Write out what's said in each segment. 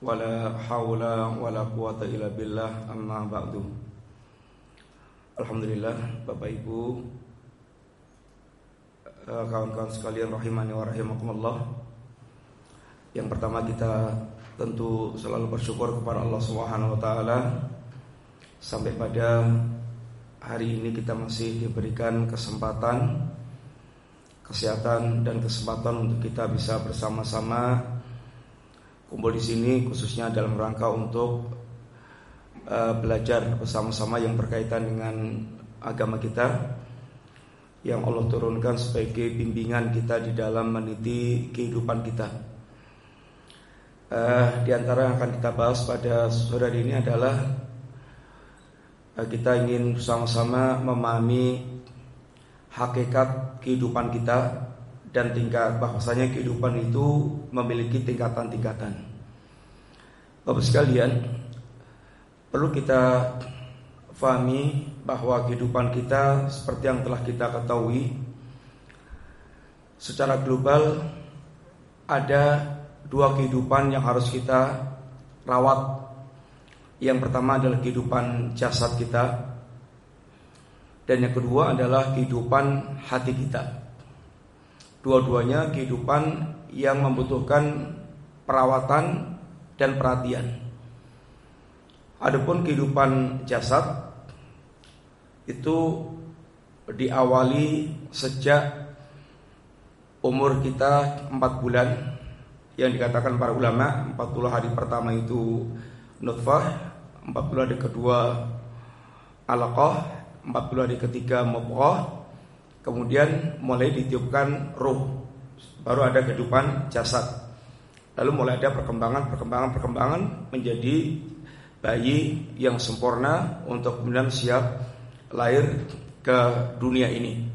wala haula wala quwata illa billah amma ba'du. Alhamdulillah Bapak Ibu eh, kawan-kawan sekalian rahimani wa rahimakumullah. Yang pertama kita tentu selalu bersyukur kepada Allah Subhanahu wa taala. Sampai pada hari ini kita masih diberikan kesempatan kesehatan dan kesempatan untuk kita bisa bersama-sama kumpul di sini khususnya dalam rangka untuk uh, belajar bersama-sama yang berkaitan dengan agama kita yang Allah turunkan sebagai bimbingan kita di dalam meniti kehidupan kita. Uh, di antara yang akan kita bahas pada sore ini adalah uh, kita ingin bersama-sama memahami hakikat kehidupan kita dan tingkat bahwasanya kehidupan itu memiliki tingkatan-tingkatan. Bapak sekalian, perlu kita fahami bahwa kehidupan kita seperti yang telah kita ketahui secara global ada dua kehidupan yang harus kita rawat. Yang pertama adalah kehidupan jasad kita dan yang kedua adalah kehidupan hati kita. Dua-duanya kehidupan yang membutuhkan perawatan dan perhatian. Adapun kehidupan jasad itu diawali sejak umur kita 4 bulan yang dikatakan para ulama 40 hari pertama itu nutfah 40 hari kedua alaqah 40 hari ketiga mubghah Kemudian mulai ditiupkan ruh. Baru ada kehidupan jasad. Lalu mulai ada perkembangan, perkembangan, perkembangan Menjadi bayi yang sempurna Untuk kemudian siap lahir ke dunia ini.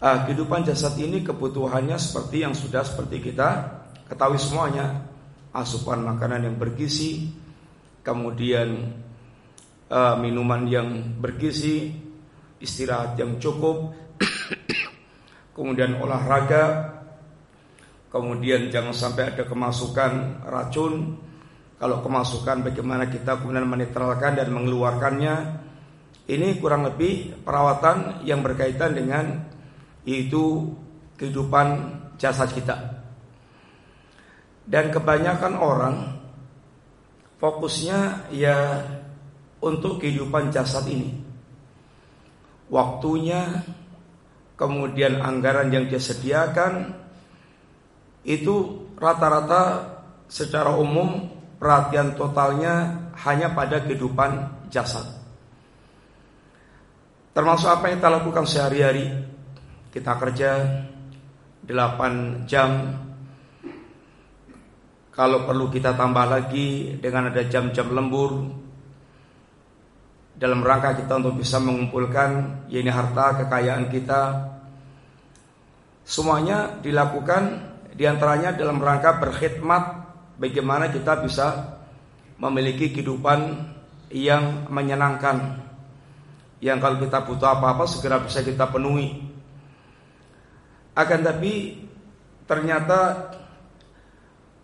Ah, Kehidupan jasad ini kebutuhannya seperti yang sudah seperti kita ketahui semuanya. Asupan makanan yang bergizi Kemudian uh, minuman yang bergizi istirahat yang cukup, kemudian olahraga, kemudian jangan sampai ada kemasukan racun. Kalau kemasukan bagaimana kita kemudian menetralkan dan mengeluarkannya. Ini kurang lebih perawatan yang berkaitan dengan itu kehidupan jasad kita. Dan kebanyakan orang fokusnya ya untuk kehidupan jasad ini waktunya, kemudian anggaran yang dia sediakan itu rata-rata secara umum perhatian totalnya hanya pada kehidupan jasad. Termasuk apa yang kita lakukan sehari-hari. Kita kerja 8 jam. Kalau perlu kita tambah lagi dengan ada jam-jam lembur, dalam rangka kita untuk bisa mengumpulkan yaitu harta kekayaan kita. Semuanya dilakukan di antaranya dalam rangka berkhidmat bagaimana kita bisa memiliki kehidupan yang menyenangkan yang kalau kita butuh apa-apa segera bisa kita penuhi. Akan tapi ternyata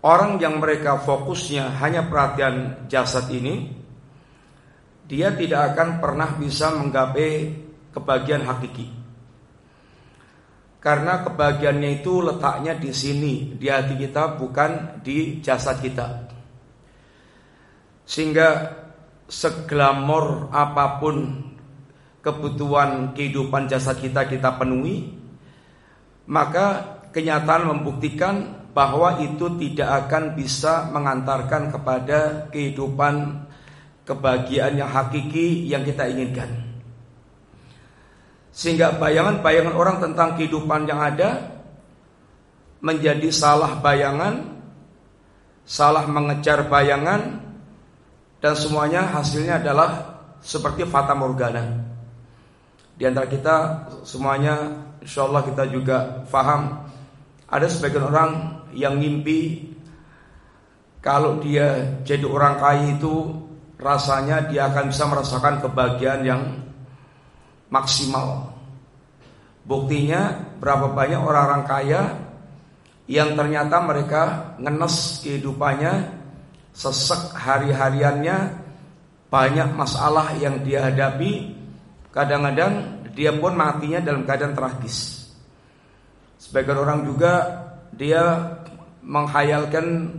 orang yang mereka fokusnya hanya perhatian jasad ini dia tidak akan pernah bisa menggapai kebahagiaan hakiki. Karena kebahagiaannya itu letaknya di sini, di hati kita bukan di jasad kita. Sehingga seglamor apa pun kebutuhan kehidupan jasad kita kita penuhi, maka kenyataan membuktikan bahwa itu tidak akan bisa mengantarkan kepada kehidupan kebahagiaan yang hakiki yang kita inginkan. Sehingga bayangan-bayangan orang tentang kehidupan yang ada menjadi salah bayangan, salah mengejar bayangan dan semuanya hasilnya adalah seperti fata morgana. Di antara kita semuanya insya Allah kita juga faham ada sebagian orang yang mimpi kalau dia jadi orang kaya itu rasanya dia akan bisa merasakan kebahagiaan yang maksimal. Buktinya berapa banyak orang-orang kaya yang ternyata mereka ngenes kehidupannya sesek hari-hariannya, banyak masalah yang dia hadapi, kadang-kadang dia pun matinya dalam keadaan tragis. Sebagian orang juga dia menghayalkan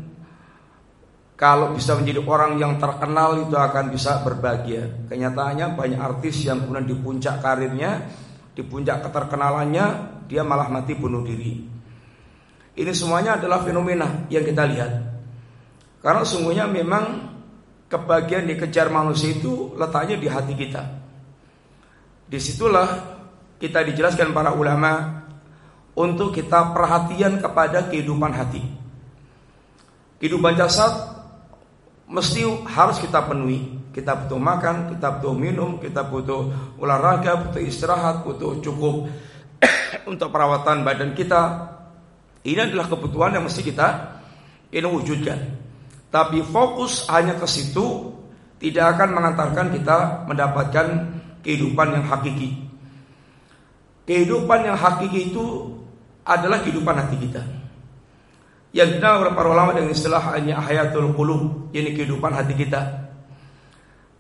kalau bisa menjadi orang yang terkenal itu akan bisa berbahagia. Kenyataannya banyak artis yang kemudian di puncak karirnya, di puncak keterkenalannya, dia malah mati bunuh diri. Ini semuanya adalah fenomena yang kita lihat. Karena sungguhnya memang kebahagiaan dikejar manusia itu letaknya di hati kita. Di situlah kita dijelaskan para ulama untuk kita perhatian kepada kehidupan hati. Kehidupan jasad mesti harus kita penuhi. Kita butuh makan, kita butuh minum, kita butuh olahraga, butuh istirahat, butuh cukup untuk perawatan badan kita. Ini adalah kebutuhan yang mesti kita ini wujudkan. Tapi fokus hanya ke situ tidak akan mengantarkan kita mendapatkan kehidupan yang hakiki. Kehidupan yang hakiki itu adalah kehidupan hati kita yang dikenal oleh para ulama dengan istilah hayatul qulub, ini kehidupan hati kita.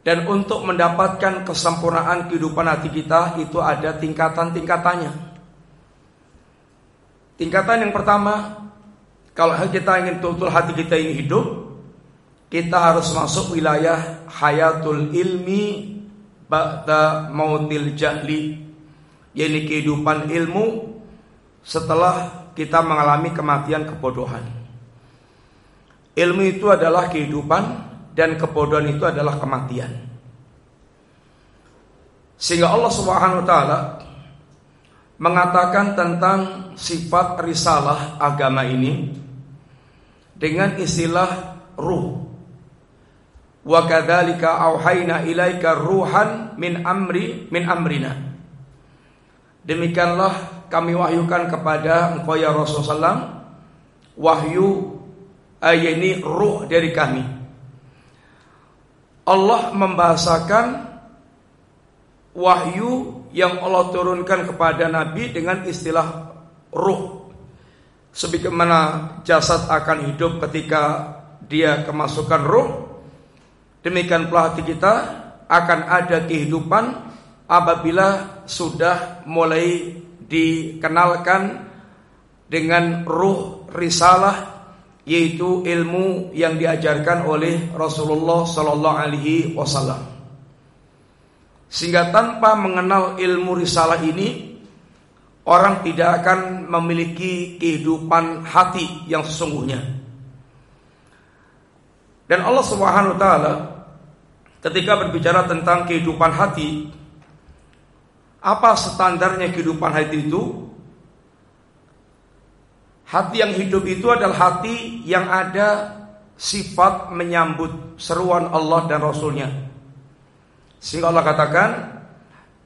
Dan untuk mendapatkan kesempurnaan kehidupan hati kita itu ada tingkatan-tingkatannya. Tingkatan yang pertama, kalau kita ingin betul-betul hati kita ini hidup, kita harus masuk wilayah hayatul ilmi ba'da mautil jahli, yaitu kehidupan ilmu setelah kita mengalami kematian kebodohan. Ilmu itu adalah kehidupan dan kebodohan itu adalah kematian. Sehingga Allah Subhanahu wa taala mengatakan tentang sifat risalah agama ini dengan istilah ruh. Wa kadzalika auhayna ilaika ruhan min amri min amrina. Demikianlah kami wahyukan kepada engkau ya Rasulullah wahyu ayat ini ruh dari kami. Allah membahasakan wahyu yang Allah turunkan kepada Nabi dengan istilah ruh. Sebagaimana jasad akan hidup ketika dia kemasukan ruh, demikian pula hati kita akan ada kehidupan apabila sudah mulai dikenalkan dengan ruh risalah yaitu ilmu yang diajarkan oleh Rasulullah Sallallahu Alaihi Wasallam. Sehingga tanpa mengenal ilmu risalah ini, orang tidak akan memiliki kehidupan hati yang sesungguhnya. Dan Allah Subhanahu Wa Taala ketika berbicara tentang kehidupan hati, apa standarnya kehidupan hati itu? Hati yang hidup itu adalah hati yang ada sifat menyambut seruan Allah dan Rasulnya. Sehingga Allah katakan,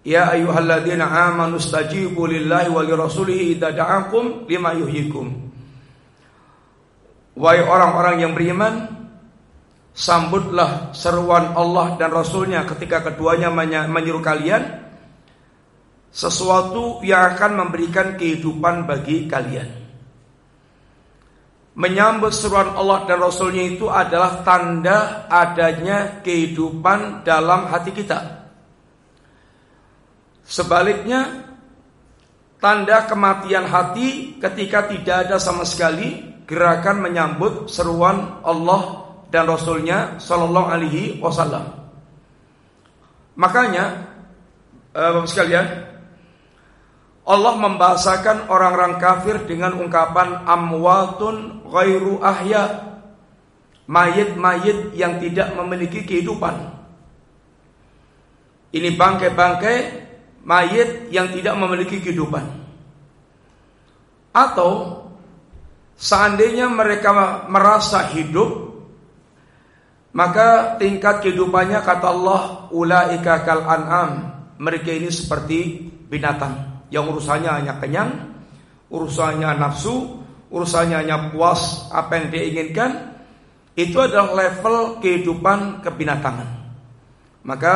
Ya ayuhalladzina amanu stajibu lillahi wa lirasulihi idza da'akum lima yuhyikum. Wahai orang-orang yang beriman, sambutlah seruan Allah dan Rasulnya ketika keduanya menyeru kalian sesuatu yang akan memberikan kehidupan bagi kalian. Menyambut seruan Allah dan Rasulnya itu adalah tanda adanya kehidupan dalam hati kita. Sebaliknya, tanda kematian hati ketika tidak ada sama sekali gerakan menyambut seruan Allah dan Rasulnya Shallallahu Alaihi Wasallam. Makanya, eh, bapak sekalian, Allah membahasakan orang-orang kafir dengan ungkapan amwatun ghairu ahya. Mayit-mayit yang tidak memiliki kehidupan. Ini bangkai-bangkai mayit yang tidak memiliki kehidupan. Atau seandainya mereka merasa hidup maka tingkat kehidupannya kata Allah ulaika kal an'am. Mereka ini seperti binatang yang urusannya hanya kenyang, urusannya nafsu, urusannya hanya puas apa yang dia inginkan, itu adalah level kehidupan kebinatangan. Maka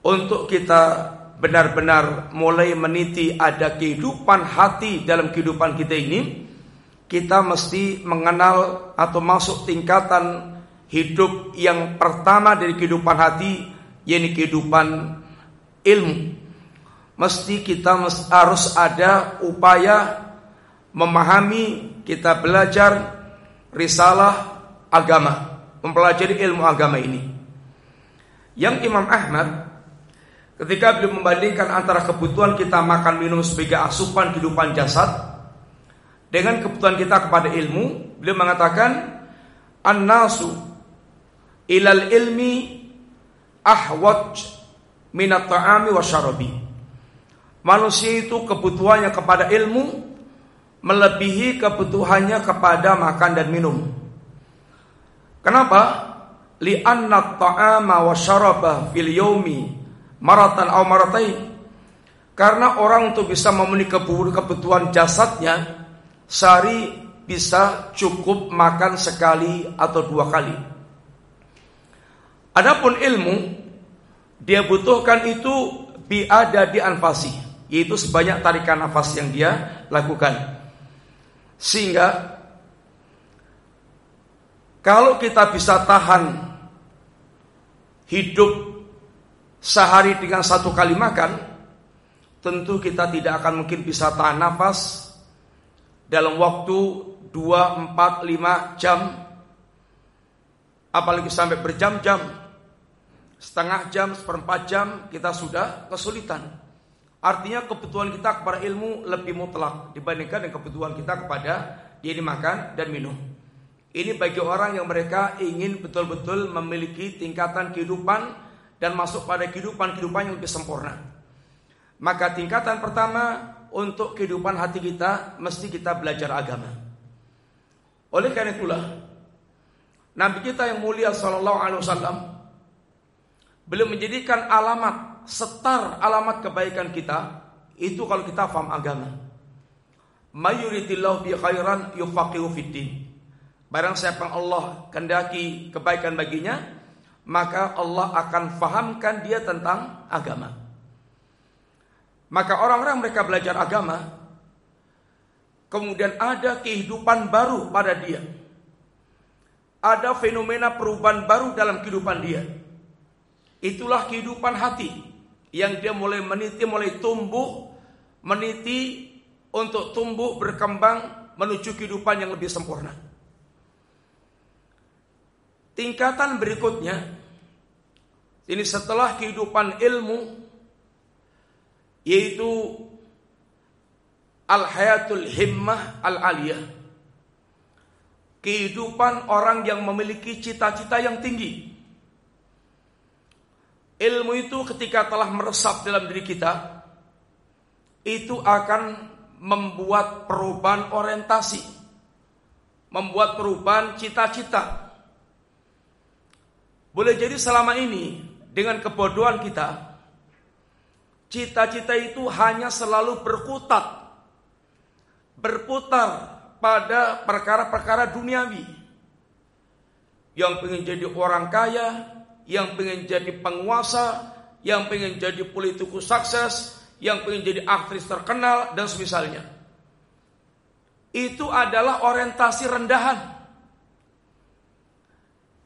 untuk kita benar-benar mulai meniti ada kehidupan hati dalam kehidupan kita ini, kita mesti mengenal atau masuk tingkatan hidup yang pertama dari kehidupan hati yakni kehidupan ilmu. Mesti kita harus ada upaya memahami, kita belajar risalah agama, mempelajari ilmu agama ini. Yang Imam Ahmad ketika beliau membandingkan antara kebutuhan kita makan minum sebagai asupan kehidupan jasad dengan kebutuhan kita kepada ilmu, beliau mengatakan an-nasu ilal ilmi ahwaj minat ta'ami wa syarabi. Manusia itu kebutuhannya kepada ilmu melebihi kebutuhannya kepada makan dan minum. Kenapa? Li'anna ta'ama wa syaraba fil yaumi maratan aw maratain. Karena orang untuk bisa memenuhi kebutuhan jasadnya sehari bisa cukup makan sekali atau dua kali. Adapun ilmu dia butuhkan itu biada di anfasi, yaitu sebanyak tarikan nafas yang dia lakukan. Sehingga kalau kita bisa tahan hidup sehari dengan satu kali makan, tentu kita tidak akan mungkin bisa tahan nafas dalam waktu 2, 4, 5 jam apalagi sampai berjam-jam setengah jam, seperempat jam kita sudah kesulitan artinya kebutuhan kita kepada ilmu lebih mutlak dibandingkan dengan kebutuhan kita kepada ini makan dan minum ini bagi orang yang mereka ingin betul-betul memiliki tingkatan kehidupan dan masuk pada kehidupan-kehidupan yang lebih sempurna maka tingkatan pertama untuk kehidupan hati kita mesti kita belajar agama. Oleh karena itulah Nabi kita yang mulia sallallahu alaihi wasallam belum menjadikan alamat setar alamat kebaikan kita itu kalau kita faham agama. Mayuridillahu bi khairan yufaqihu fiddin. Barang siapa Allah kendaki kebaikan baginya, maka Allah akan fahamkan dia tentang agama. Maka orang-orang mereka belajar agama, kemudian ada kehidupan baru pada dia. Ada fenomena perubahan baru dalam kehidupan dia. Itulah kehidupan hati yang dia mulai meniti, mulai tumbuh, meniti untuk tumbuh berkembang menuju kehidupan yang lebih sempurna. Tingkatan berikutnya ini setelah kehidupan ilmu yaitu al-hayatul himmah al-aliyah. Kehidupan orang yang memiliki cita-cita yang tinggi. Ilmu itu ketika telah meresap dalam diri kita, itu akan membuat perubahan orientasi, membuat perubahan cita-cita. Boleh jadi selama ini dengan kebodohan kita, Cita-cita itu hanya selalu berkutat berputar pada perkara-perkara duniawi. Yang pengen jadi orang kaya, yang pengen jadi penguasa, yang pengen jadi politikus sukses, yang pengen jadi aktris terkenal dan semisalnya. Itu adalah orientasi rendahan.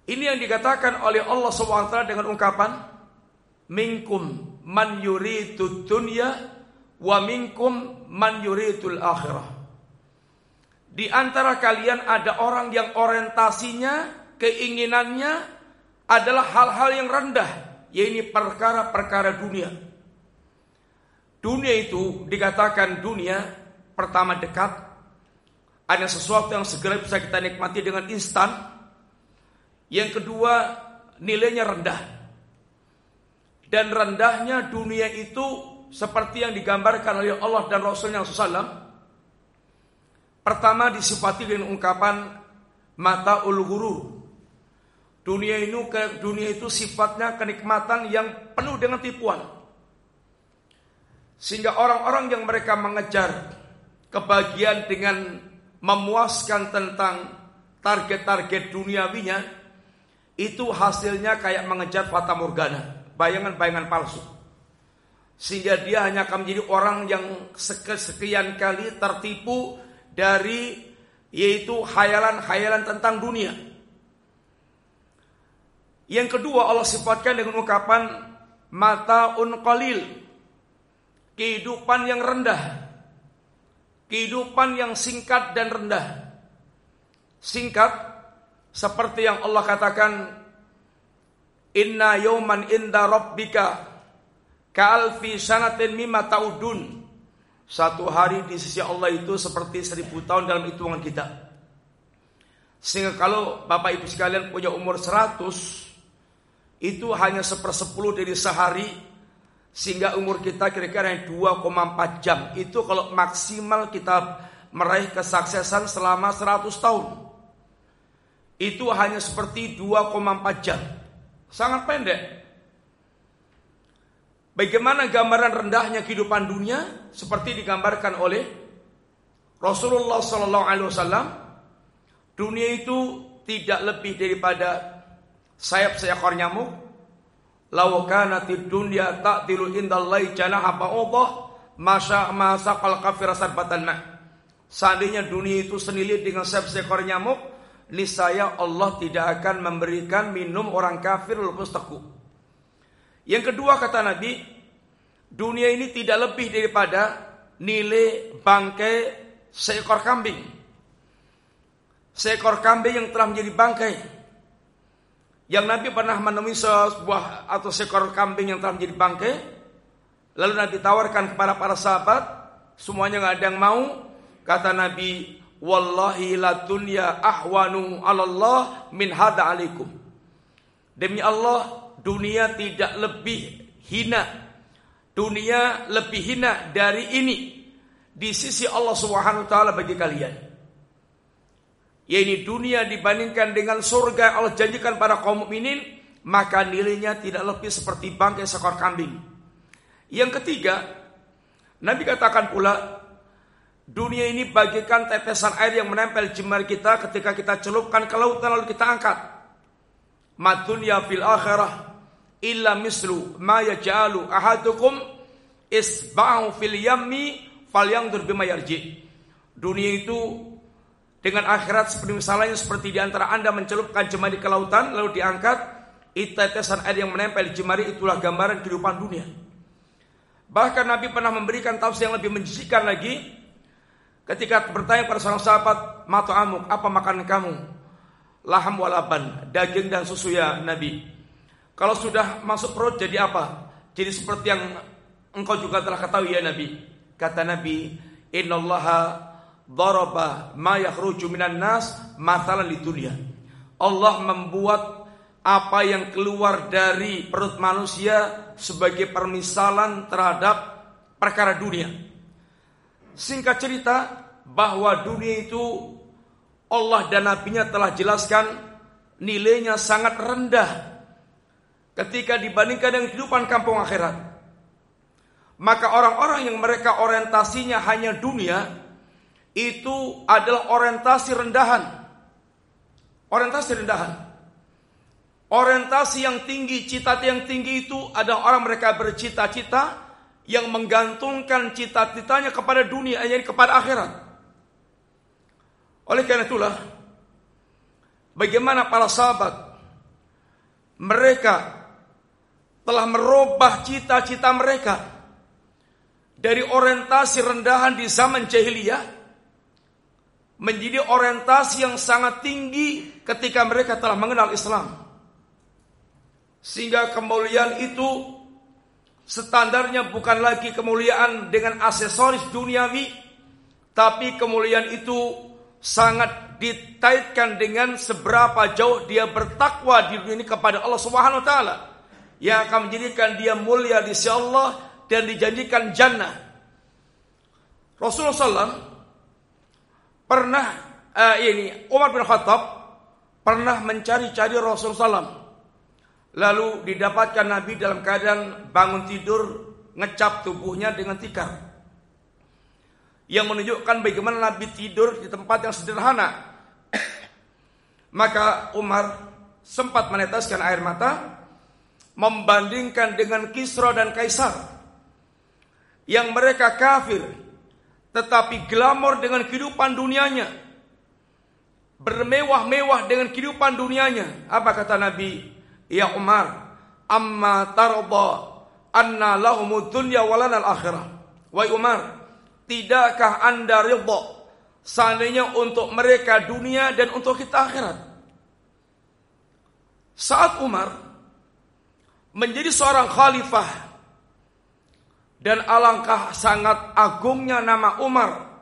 Ini yang dikatakan oleh Allah SWT dengan ungkapan minkum man yuridu dunya wa minkum man yuridul akhirah. Di antara kalian ada orang yang orientasinya, keinginannya adalah hal-hal yang rendah, yaitu perkara-perkara dunia. Dunia itu dikatakan dunia pertama dekat, ada sesuatu yang segera bisa kita nikmati dengan instan. Yang kedua, nilainya rendah dan rendahnya dunia itu seperti yang digambarkan oleh Allah dan Rasulnya SAW. Pertama disifati dengan ungkapan mata ul Dunia ini dunia itu sifatnya kenikmatan yang penuh dengan tipuan. Sehingga orang-orang yang mereka mengejar kebahagiaan dengan memuaskan tentang target-target duniawinya itu hasilnya kayak mengejar fata morgana bayangan-bayangan palsu. Sehingga dia hanya akan menjadi orang yang sekian kali tertipu dari yaitu khayalan-khayalan tentang dunia. Yang kedua Allah sifatkan dengan ungkapan mata qalil. Kehidupan yang rendah. Kehidupan yang singkat dan rendah. Singkat seperti yang Allah katakan Inna yawman inda rabbika ka'alfi sanatin mimma ta'udun. Satu hari di sisi Allah itu seperti seribu tahun dalam hitungan kita. Sehingga kalau Bapak Ibu sekalian punya umur 100 itu hanya sepersepuluh dari sehari sehingga umur kita kira-kira 2,4 jam. Itu kalau maksimal kita meraih kesuksesan selama 100 tahun. Itu hanya seperti 2,4 jam. Sangat pendek. Bagaimana gambaran rendahnya kehidupan dunia seperti digambarkan oleh Rasulullah Wasallam. Dunia itu tidak lebih daripada sayap seekor nyamuk. Lau kanatid dunya ta'tilu indallahi janaha ba'udah masa masa kal kafir sarbatan ma. Seandainya dunia itu senilai dengan sayap seekor nyamuk, niscaya Allah tidak akan memberikan minum orang kafir lepas teku. Yang kedua kata Nabi, dunia ini tidak lebih daripada nilai bangkai seekor kambing. Seekor kambing yang telah menjadi bangkai. Yang Nabi pernah menemui sebuah atau seekor kambing yang telah menjadi bangkai. Lalu Nabi tawarkan kepada para sahabat, semuanya nggak ada yang mau. Kata Nabi, Wallahi la dunya ahwanu Allah min hada alaikum. Demi Allah, dunia tidak lebih hina. Dunia lebih hina dari ini di sisi Allah Subhanahu wa taala bagi kalian. Yaitu dunia dibandingkan dengan surga Allah janjikan pada kaum mukminin, maka nilainya tidak lebih seperti bangkai seekor kambing. Yang ketiga, Nabi katakan pula, Dunia ini bagikan tetesan air yang menempel jemari kita ketika kita celupkan ke lautan lalu kita angkat. Madunya fil akhirah illa mislu ma yaj'alu ahadukum isba'u fil yammi falyangdur bima yarji. Dunia itu dengan akhirat seperti misalnya seperti di antara Anda mencelupkan jemari ke lautan lalu diangkat, tetesan air yang menempel di jemari itulah gambaran kehidupan dunia. Bahkan Nabi pernah memberikan tafsir yang lebih menjijikan lagi Ketika bertanya pada seorang sahabat, "Matu amuk, apa makanan kamu?" Laham walaban, daging dan susu ya Nabi. Kalau sudah masuk perut jadi apa? Jadi seperti yang engkau juga telah ketahui ya Nabi. Kata Nabi, "Innallaha daraba ma yakhruju minan nas mathalan lidunya." Allah membuat apa yang keluar dari perut manusia sebagai permisalan terhadap perkara dunia. Singkat cerita bahwa dunia itu Allah dan Nabi-Nya telah jelaskan nilainya sangat rendah ketika dibandingkan dengan kehidupan kampung akhirat. Maka orang-orang yang mereka orientasinya hanya dunia itu adalah orientasi rendahan. Orientasi rendahan. Orientasi yang tinggi, cita yang tinggi itu adalah orang mereka bercita-cita yang menggantungkan cita-citanya kepada dunia, yakni kepada akhirat. Oleh karena itulah, bagaimana para sahabat mereka telah merubah cita-cita mereka dari orientasi rendahan di zaman jahiliyah menjadi orientasi yang sangat tinggi ketika mereka telah mengenal Islam. Sehingga kemuliaan itu Standarnya bukan lagi kemuliaan dengan aksesoris duniawi, tapi kemuliaan itu sangat ditaitkan dengan seberapa jauh dia bertakwa di dunia ini kepada Allah Subhanahu wa taala yang akan menjadikan dia mulia di sisi Allah dan dijanjikan jannah. Rasulullah pernah uh, ini Umar bin Khattab pernah mencari-cari Rasulullah SAW Lalu didapatkan Nabi dalam keadaan bangun tidur ngecap tubuhnya dengan tikar. Yang menunjukkan bagaimana Nabi tidur di tempat yang sederhana. Maka Umar sempat meneteskan air mata membandingkan dengan Kisra dan Kaisar yang mereka kafir tetapi glamor dengan kehidupan dunianya bermewah-mewah dengan kehidupan dunianya apa kata Nabi Ya Umar, amma tarda anna lahumud dunya walana al-akhirah. Wahai Umar, tidakkah Anda ridha seandainya untuk mereka dunia dan untuk kita akhirat? Saat Umar menjadi seorang khalifah dan alangkah sangat agungnya nama Umar.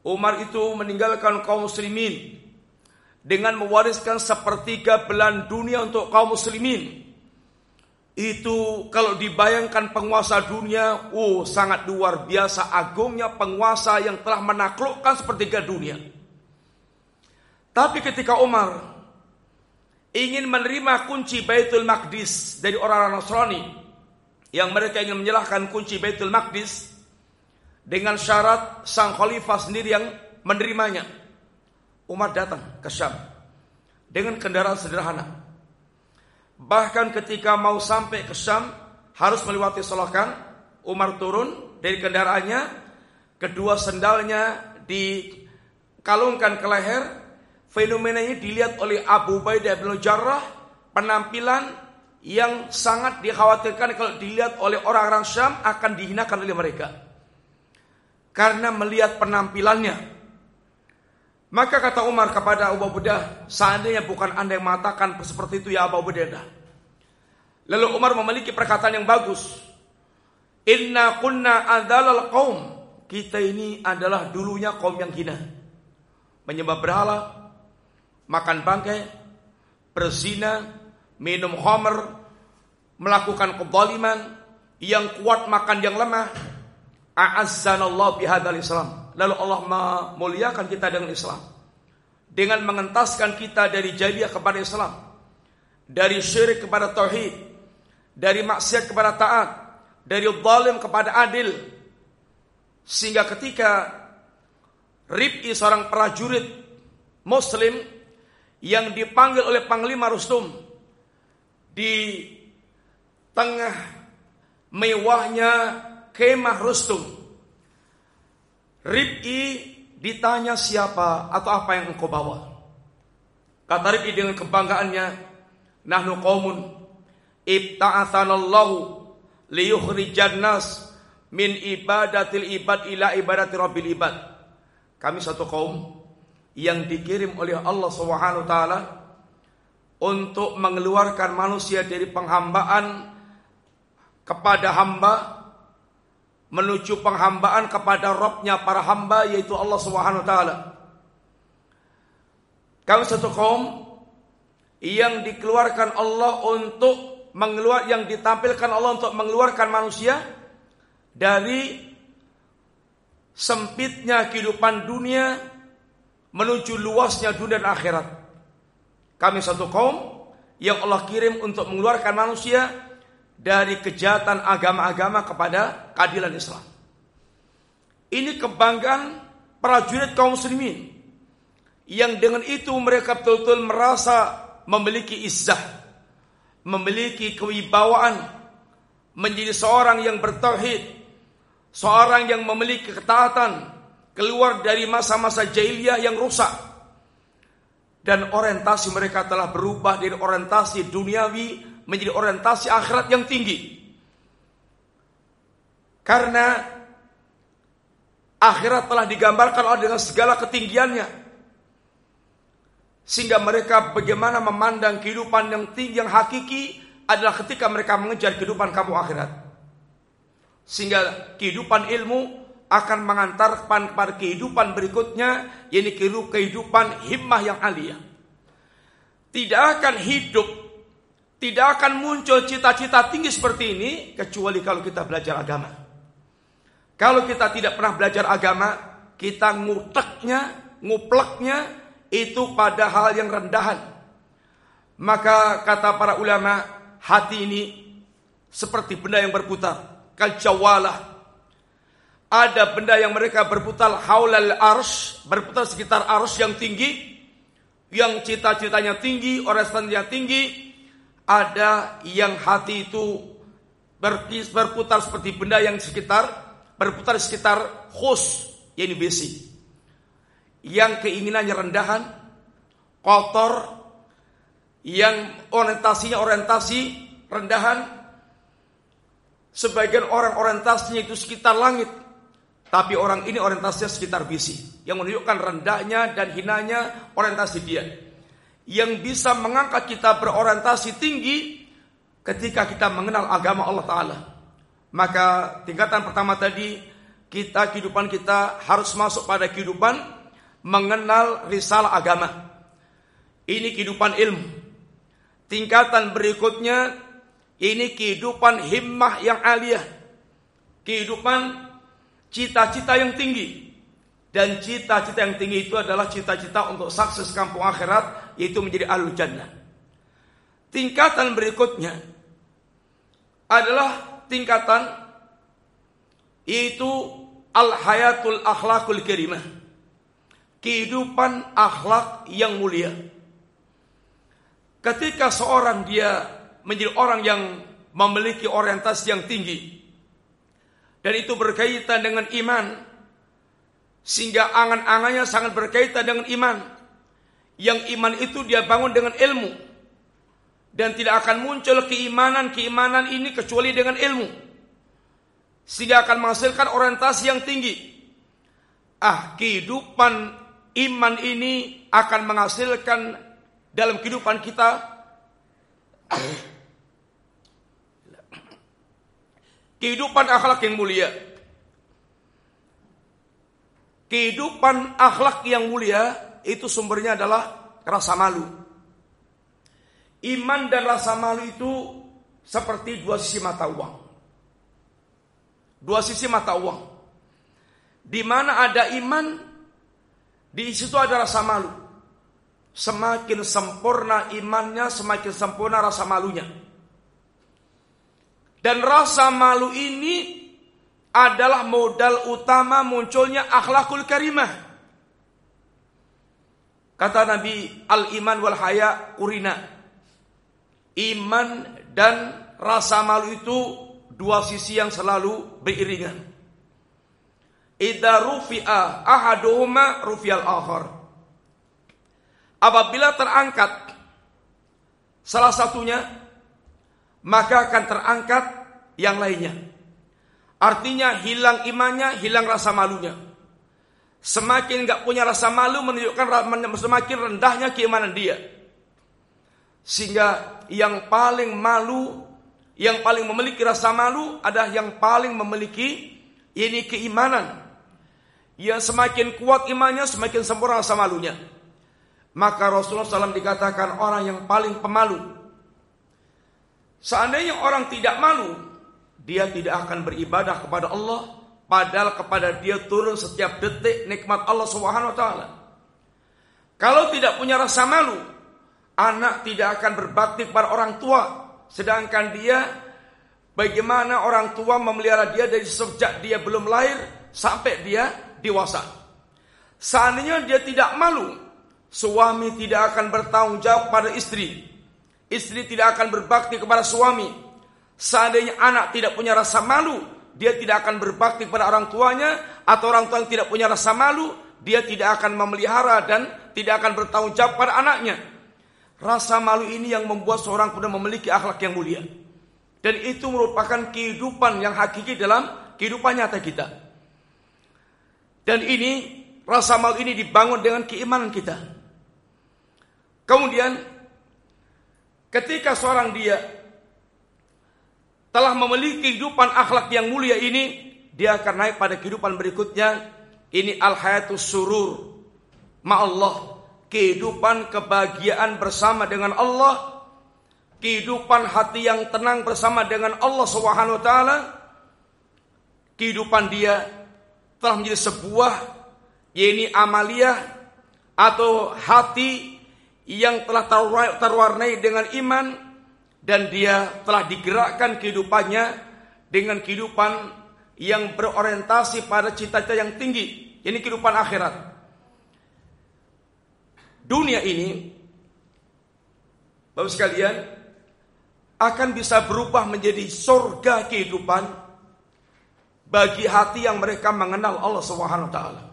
Umar itu meninggalkan kaum muslimin dengan mewariskan sepertiga belan dunia untuk kaum muslimin. Itu kalau dibayangkan penguasa dunia, oh sangat luar biasa agungnya penguasa yang telah menaklukkan sepertiga dunia. Tapi ketika Umar ingin menerima kunci Baitul Maqdis dari orang-orang Nasrani yang mereka ingin menyerahkan kunci Baitul Maqdis dengan syarat sang khalifah sendiri yang menerimanya. Umar datang ke Syam dengan kendaraan sederhana. Bahkan ketika mau sampai ke Syam harus melewati Solokan, Umar turun dari kendaraannya, kedua sendalnya dikalungkan ke leher. Fenomena ini dilihat oleh Abu Ubaidah bin Jarrah, penampilan yang sangat dikhawatirkan kalau dilihat oleh orang-orang Syam akan dihinakan oleh mereka. Karena melihat penampilannya, maka kata Umar kepada Abu Ubaidah, seandainya bukan anda yang mengatakan seperti itu ya Abu Ubaidah. Lalu Umar memiliki perkataan yang bagus. Inna kunna adalal kaum. Kita ini adalah dulunya kaum yang hina. Menyembah berhala, makan bangkai, berzina, minum homer, melakukan kezaliman, yang kuat makan yang lemah. A'azzanallahu bihadzal Islam. Lalu Allah memuliakan kita dengan Islam. Dengan mengentaskan kita dari jahiliyah kepada Islam. Dari syirik kepada tauhid. Dari maksiat kepada taat. Dari zalim kepada adil. Sehingga ketika Rib'i seorang prajurit Muslim yang dipanggil oleh Panglima Rustum di tengah mewahnya kemah Rustum Rib'i ditanya siapa atau apa yang engkau bawa. Kata Rib'i dengan kebanggaannya, Nahnu qawmun ibta'athanallahu liyukhrijan nas min ibadatil ibad ila ibadati rabbil ibad. Kami satu kaum yang dikirim oleh Allah Subhanahu taala untuk mengeluarkan manusia dari penghambaan kepada hamba menuju penghambaan kepada Robnya para hamba yaitu Allah Subhanahu wa taala. Satu kaum yang dikeluarkan Allah untuk mengeluar yang ditampilkan Allah untuk mengeluarkan manusia dari sempitnya kehidupan dunia menuju luasnya dunia dan akhirat. Kami satu kaum yang Allah kirim untuk mengeluarkan manusia dari kejahatan agama-agama kepada keadilan Islam. Ini kebanggaan prajurit kaum muslimin yang dengan itu mereka betul-betul merasa memiliki izzah, memiliki kewibawaan, menjadi seorang yang bertauhid, seorang yang memiliki ketaatan, keluar dari masa-masa jahiliyah yang rusak. Dan orientasi mereka telah berubah dari orientasi duniawi menjadi orientasi akhirat yang tinggi. Karena akhirat telah digambarkan oleh dengan segala ketinggiannya. Sehingga mereka bagaimana memandang kehidupan yang tinggi, yang hakiki adalah ketika mereka mengejar kehidupan kamu akhirat. Sehingga kehidupan ilmu akan mengantar kepada kehidupan berikutnya, yaitu kehidupan himmah yang alia. Tidak akan hidup tidak akan muncul cita-cita tinggi seperti ini kecuali kalau kita belajar agama. Kalau kita tidak pernah belajar agama, kita nguteknya, ngupleknya itu pada hal yang rendahan. Maka kata para ulama, hati ini seperti benda yang berputar, kaljawalah. Ada benda yang mereka berputar haulal arsh, berputar sekitar arsh yang tinggi, yang cita-citanya tinggi, orientasinya tinggi, ada yang hati itu berputar seperti benda yang sekitar berputar sekitar khus yakni besi. Yang keinginannya rendahan kotor yang orientasinya orientasi rendahan, sebagian orang orientasinya itu sekitar langit, tapi orang ini orientasinya sekitar bisi, yang menunjukkan rendahnya dan hinanya orientasi dia. Yang bisa mengangkat kita berorientasi tinggi ketika kita mengenal agama Allah Ta'ala. Maka tingkatan pertama tadi, kita kehidupan kita harus masuk pada kehidupan mengenal risalah agama. Ini kehidupan ilmu. Tingkatan berikutnya, ini kehidupan himmah yang aliyah. Kehidupan cita-cita yang tinggi. Dan cita-cita yang tinggi itu adalah cita-cita untuk sukses kampung akhirat, yaitu menjadi alul jannah. Tingkatan berikutnya adalah tingkatan yaitu al-hayatul akhlakul karimah. Kehidupan akhlak yang mulia. Ketika seorang dia menjadi orang yang memiliki orientasi yang tinggi, dan itu berkaitan dengan iman. Sehingga angan-angannya sangat berkaitan dengan iman. Yang iman itu dia bangun dengan ilmu. Dan tidak akan muncul keimanan-keimanan ini kecuali dengan ilmu. Sehingga akan menghasilkan orientasi yang tinggi. Ah kehidupan iman ini akan menghasilkan dalam kehidupan kita Kehidupan akhlak yang mulia. Kehidupan akhlak yang mulia itu sumbernya adalah rasa malu. Iman dan rasa malu itu seperti dua sisi mata uang. Dua sisi mata uang. Di mana ada iman, di situ ada rasa malu. Semakin sempurna imannya, semakin sempurna rasa malunya. Dan rasa malu ini adalah modal utama munculnya akhlakul karimah. Kata Nabi, al-iman wal haya urina. Iman dan rasa malu itu dua sisi yang selalu beriringan. Idza rufi'a ahaduhuma rufi'al akhar. Apabila terangkat salah satunya maka akan terangkat yang lainnya. Artinya hilang imannya, hilang rasa malunya. Semakin nggak punya rasa malu menunjukkan semakin rendahnya keimanan dia. Sehingga yang paling malu, yang paling memiliki rasa malu adalah yang paling memiliki ini keimanan. Yang semakin kuat imannya, semakin sempurna rasa malunya. Maka Rasulullah SAW dikatakan orang yang paling pemalu Seandainya orang tidak malu, dia tidak akan beribadah kepada Allah padahal kepada dia turun setiap detik nikmat Allah Subhanahu wa taala. Kalau tidak punya rasa malu, anak tidak akan berbakti kepada orang tua, sedangkan dia bagaimana orang tua memelihara dia dari sejak dia belum lahir sampai dia dewasa. Seandainya dia tidak malu, suami tidak akan bertanggung jawab pada istri. Istri tidak akan berbakti kepada suami. Seandainya anak tidak punya rasa malu, dia tidak akan berbakti kepada orang tuanya, atau orang tua yang tidak punya rasa malu, dia tidak akan memelihara dan tidak akan bertanggung jawab pada anaknya. Rasa malu ini yang membuat seorang kuda memiliki akhlak yang mulia. Dan itu merupakan kehidupan yang hakiki dalam kehidupan nyata kita. Dan ini, rasa malu ini dibangun dengan keimanan kita. Kemudian Ketika seorang dia telah memiliki kehidupan akhlak yang mulia ini, dia akan naik pada kehidupan berikutnya. Ini al-hayatus surur. Ma Allah. Kehidupan kebahagiaan bersama dengan Allah. Kehidupan hati yang tenang bersama dengan Allah Subhanahu wa taala. Kehidupan dia telah menjadi sebuah yaitu amaliyah atau hati yang telah terwarnai dengan iman dan dia telah digerakkan kehidupannya dengan kehidupan yang berorientasi pada cita-cita yang tinggi. Ini kehidupan akhirat. Dunia ini, Bapak sekalian, akan bisa berubah menjadi surga kehidupan bagi hati yang mereka mengenal Allah Subhanahu wa taala.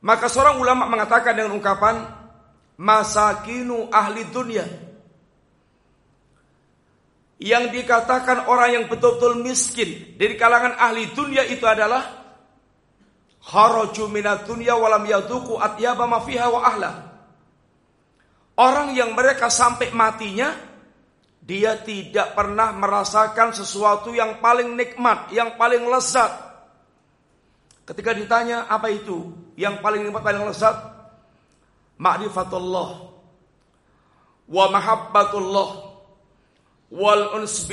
Maka seorang ulama mengatakan dengan ungkapan masakinu ahli dunia. Yang dikatakan orang yang betul-betul miskin dari kalangan ahli dunia itu adalah kharaju yaduku atyaba ma fiha wa ahla. Orang yang mereka sampai matinya dia tidak pernah merasakan sesuatu yang paling nikmat, yang paling lezat. Ketika ditanya apa itu yang paling nikmat, paling lezat, ma'rifatullah wa mahabbatullah wal uns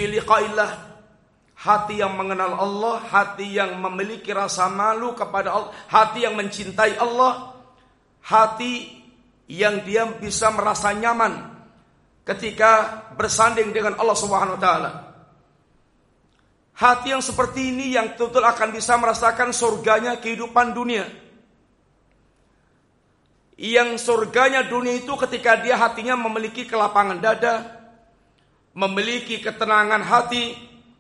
hati yang mengenal Allah, hati yang memiliki rasa malu kepada Allah, hati yang mencintai Allah, hati yang dia bisa merasa nyaman ketika bersanding dengan Allah Subhanahu wa taala. Hati yang seperti ini yang betul akan bisa merasakan surganya kehidupan dunia yang surganya dunia itu ketika dia hatinya memiliki kelapangan dada, memiliki ketenangan hati,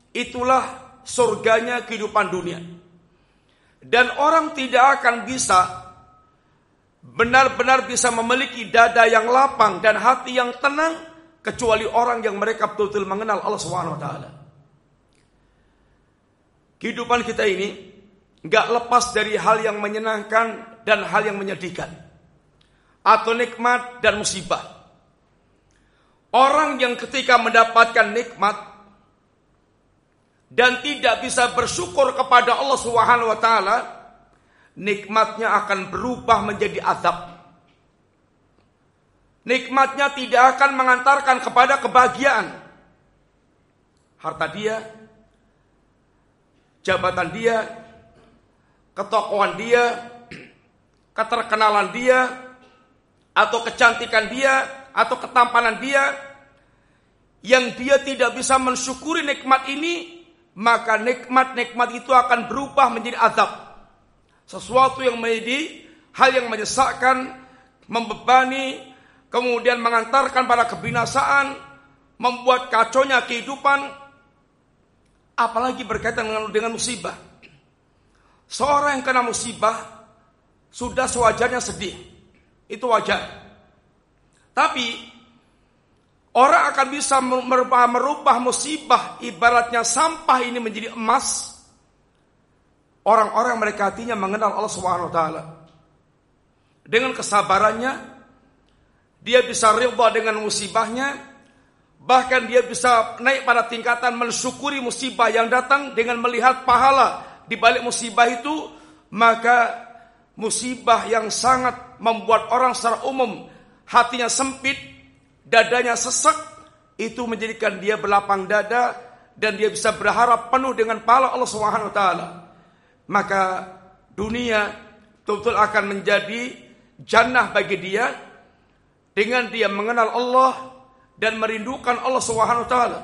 itulah surganya kehidupan dunia. Dan orang tidak akan bisa benar-benar bisa memiliki dada yang lapang dan hati yang tenang kecuali orang yang mereka betul-betul mengenal Allah Subhanahu wa taala. Kehidupan kita ini nggak lepas dari hal yang menyenangkan dan hal yang menyedihkan atau nikmat dan musibah. Orang yang ketika mendapatkan nikmat dan tidak bisa bersyukur kepada Allah Subhanahu wa taala, nikmatnya akan berubah menjadi azab. Nikmatnya tidak akan mengantarkan kepada kebahagiaan. Harta dia, jabatan dia, ketokohan dia, keterkenalan dia, atau kecantikan dia atau ketampanan dia yang dia tidak bisa mensyukuri nikmat ini maka nikmat-nikmat itu akan berubah menjadi azab. Sesuatu yang menjadi hal yang menyesakkan membebani kemudian mengantarkan pada kebinasaan membuat kaconya kehidupan apalagi berkaitan dengan, dengan musibah seorang yang kena musibah sudah sewajarnya sedih itu wajar. Tapi orang akan bisa merubah, merubah musibah ibaratnya sampah ini menjadi emas. Orang-orang mereka hatinya mengenal Allah taala. Dengan kesabarannya dia bisa ridha dengan musibahnya, bahkan dia bisa naik pada tingkatan mensyukuri musibah yang datang dengan melihat pahala di balik musibah itu, maka musibah yang sangat membuat orang secara umum hatinya sempit, dadanya sesak, itu menjadikan dia berlapang dada dan dia bisa berharap penuh dengan pahala Allah Subhanahu taala. Maka dunia akan menjadi jannah bagi dia dengan dia mengenal Allah dan merindukan Allah Subhanahu wa taala.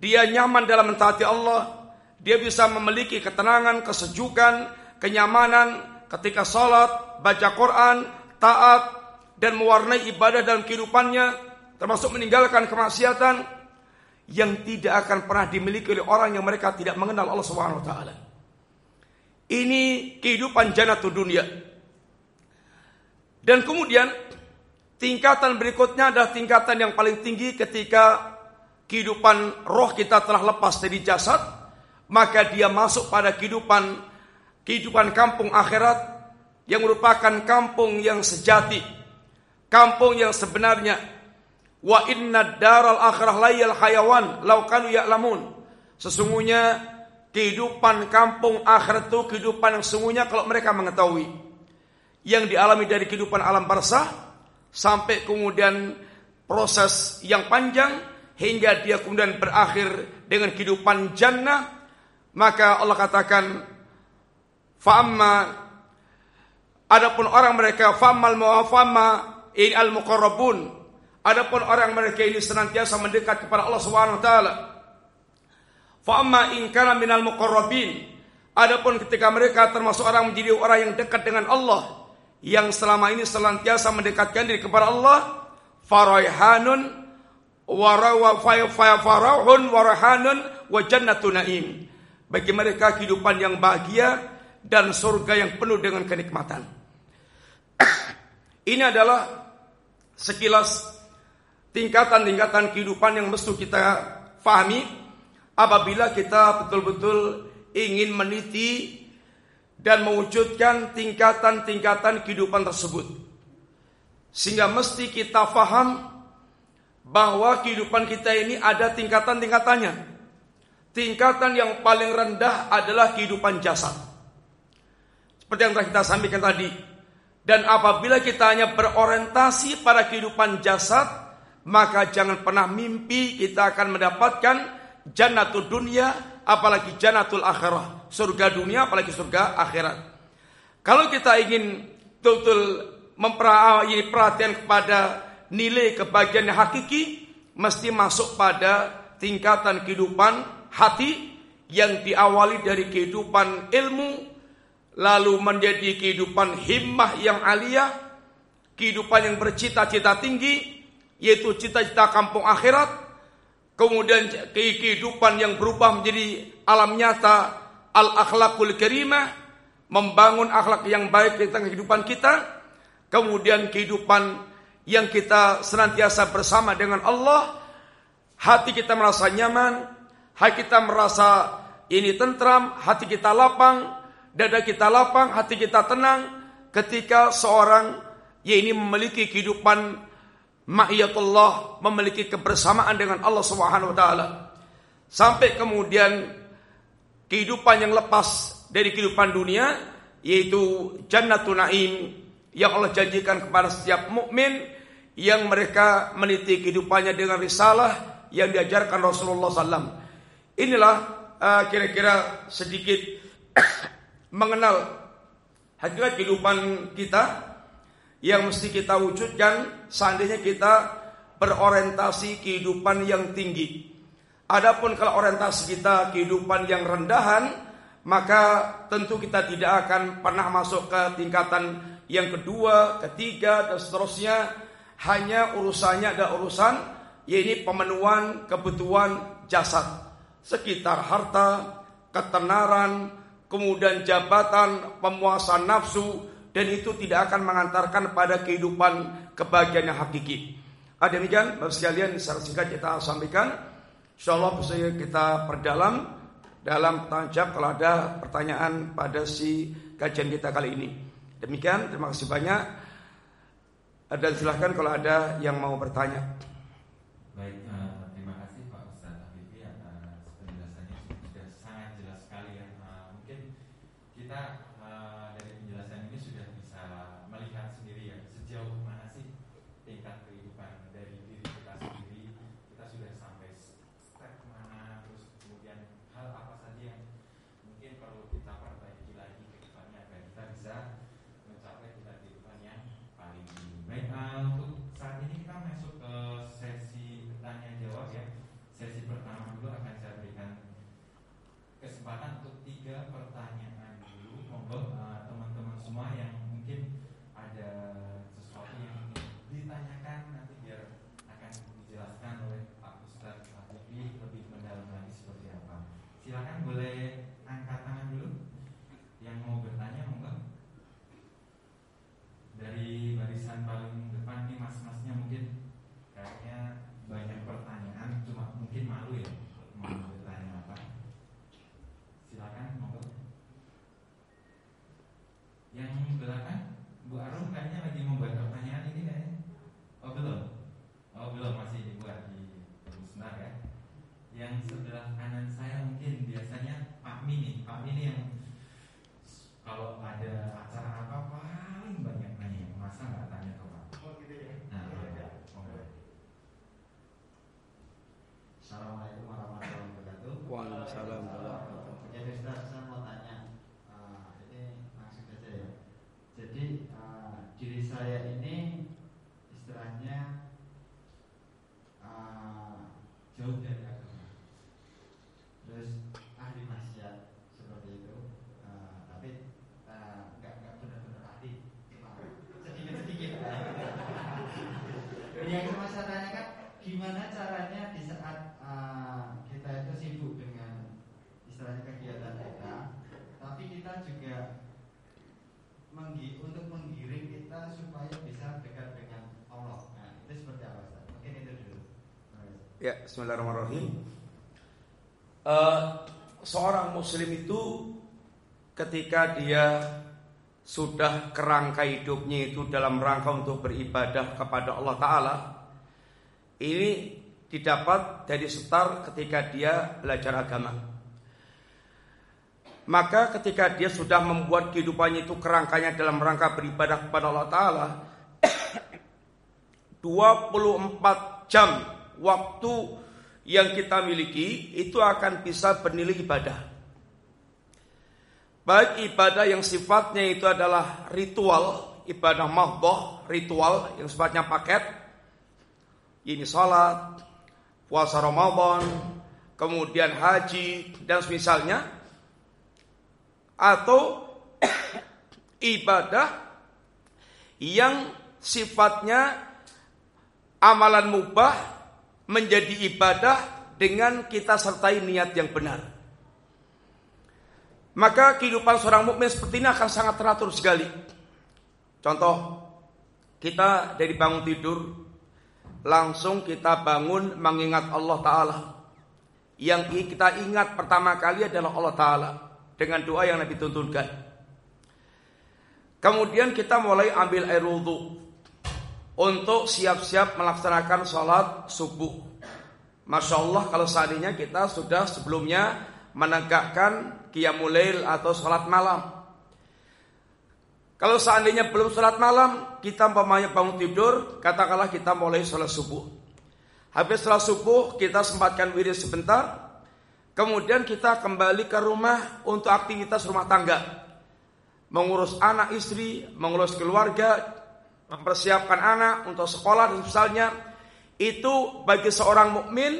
Dia nyaman dalam mentaati Allah, dia bisa memiliki ketenangan, kesejukan, kenyamanan, ketika salat, baca Quran, taat dan mewarnai ibadah dalam kehidupannya termasuk meninggalkan kemaksiatan yang tidak akan pernah dimiliki oleh orang yang mereka tidak mengenal Allah Subhanahu wa taala. Ini kehidupan jannatu dunia. Dan kemudian tingkatan berikutnya adalah tingkatan yang paling tinggi ketika kehidupan roh kita telah lepas dari jasad, maka dia masuk pada kehidupan kehidupan kampung akhirat yang merupakan kampung yang sejati, kampung yang sebenarnya. Wa inna daral akhirah layal hayawan laukanu ya'lamun. Sesungguhnya kehidupan kampung akhirat itu kehidupan yang sesungguhnya kalau mereka mengetahui. Yang dialami dari kehidupan alam barzah sampai kemudian proses yang panjang hingga dia kemudian berakhir dengan kehidupan jannah maka Allah katakan Fa'amma Adapun orang mereka famal muwafama in al muqarrabun. Adapun orang mereka ini senantiasa mendekat kepada Allah Subhanahu wa taala. Fa'amma in kana minal muqarrabin. Adapun ketika mereka termasuk orang menjadi orang yang dekat dengan Allah yang selama ini senantiasa mendekatkan diri kepada Allah, faraihanun farahun warahanun wa naim. Bagi mereka kehidupan yang bahagia dan surga yang penuh dengan kenikmatan. Ini adalah sekilas tingkatan-tingkatan kehidupan yang mesti kita fahami apabila kita betul-betul ingin meniti dan mewujudkan tingkatan-tingkatan kehidupan tersebut. Sehingga mesti kita faham bahwa kehidupan kita ini ada tingkatan-tingkatannya. Tingkatan yang paling rendah adalah kehidupan jasad. Seperti yang telah kita sampaikan tadi, dan apabila kita hanya berorientasi pada kehidupan jasad, maka jangan pernah mimpi kita akan mendapatkan jannatul dunia, apalagi jannatul akhirah. Surga dunia, apalagi surga akhirat. Kalau kita ingin betul-betul memperhatikan perhatian kepada nilai kebahagiaan yang hakiki, mesti masuk pada tingkatan kehidupan hati yang diawali dari kehidupan ilmu, lalu menjadi kehidupan himmah yang aliyah, kehidupan yang bercita-cita tinggi, yaitu cita-cita kampung akhirat, kemudian kehidupan yang berubah menjadi alam nyata al-akhlakul karimah, membangun akhlak yang baik di tengah kehidupan kita, kemudian kehidupan yang kita senantiasa bersama dengan Allah, hati kita merasa nyaman, hati kita merasa ini tentram, hati kita lapang, dada kita lapang, hati kita tenang ketika seorang ya ini memiliki kehidupan ma'iyatullah, memiliki kebersamaan dengan Allah Subhanahu wa taala. Sampai kemudian kehidupan yang lepas dari kehidupan dunia yaitu jannatun naim yang Allah janjikan kepada setiap mukmin yang mereka meniti kehidupannya dengan risalah yang diajarkan Rasulullah SAW. Inilah uh, kira-kira sedikit mengenal hakikat kehidupan kita yang mesti kita wujudkan seandainya kita berorientasi kehidupan yang tinggi. Adapun kalau orientasi kita kehidupan yang rendahan, maka tentu kita tidak akan pernah masuk ke tingkatan yang kedua, ketiga, dan seterusnya. Hanya urusannya ada urusan, yaitu pemenuhan kebutuhan jasad. Sekitar harta, ketenaran, kemudian jabatan, pemuasan nafsu, dan itu tidak akan mengantarkan pada kehidupan kebahagiaan yang hakiki. Ada demikian, Bapak sekalian, secara singkat kita sampaikan. Allah bisa kita perdalam dalam tanjab kalau ada pertanyaan pada si kajian kita kali ini. Demikian, terima kasih banyak. Dan silahkan kalau ada yang mau bertanya. Ya, Bismillahirrahmanirrahim. Uh, seorang Muslim itu ketika dia sudah kerangka hidupnya itu dalam rangka untuk beribadah kepada Allah Ta'ala Ini didapat dari setar ketika dia belajar agama Maka ketika dia sudah membuat kehidupannya itu kerangkanya dalam rangka beribadah kepada Allah Ta'ala 24 jam waktu yang kita miliki itu akan bisa bernilai ibadah Baik ibadah yang sifatnya itu adalah ritual, ibadah mahdoh, ritual yang sifatnya paket. Ini salat, puasa Ramadan, kemudian haji dan semisalnya atau ibadah yang sifatnya amalan mubah menjadi ibadah dengan kita sertai niat yang benar maka kehidupan seorang mukmin seperti ini akan sangat teratur sekali. Contoh, kita dari bangun tidur langsung kita bangun mengingat Allah taala. Yang kita ingat pertama kali adalah Allah taala dengan doa yang Nabi tuntunkan. Kemudian kita mulai ambil air wudhu untuk siap-siap melaksanakan sholat subuh. Masya Allah kalau seandainya kita sudah sebelumnya menegakkan qiyamul atau sholat malam. Kalau seandainya belum sholat malam, kita umpamanya bangun tidur, katakanlah kita mulai sholat subuh. Habis sholat subuh, kita sempatkan wirid sebentar, kemudian kita kembali ke rumah untuk aktivitas rumah tangga. Mengurus anak istri, mengurus keluarga, mempersiapkan anak untuk sekolah misalnya, itu bagi seorang mukmin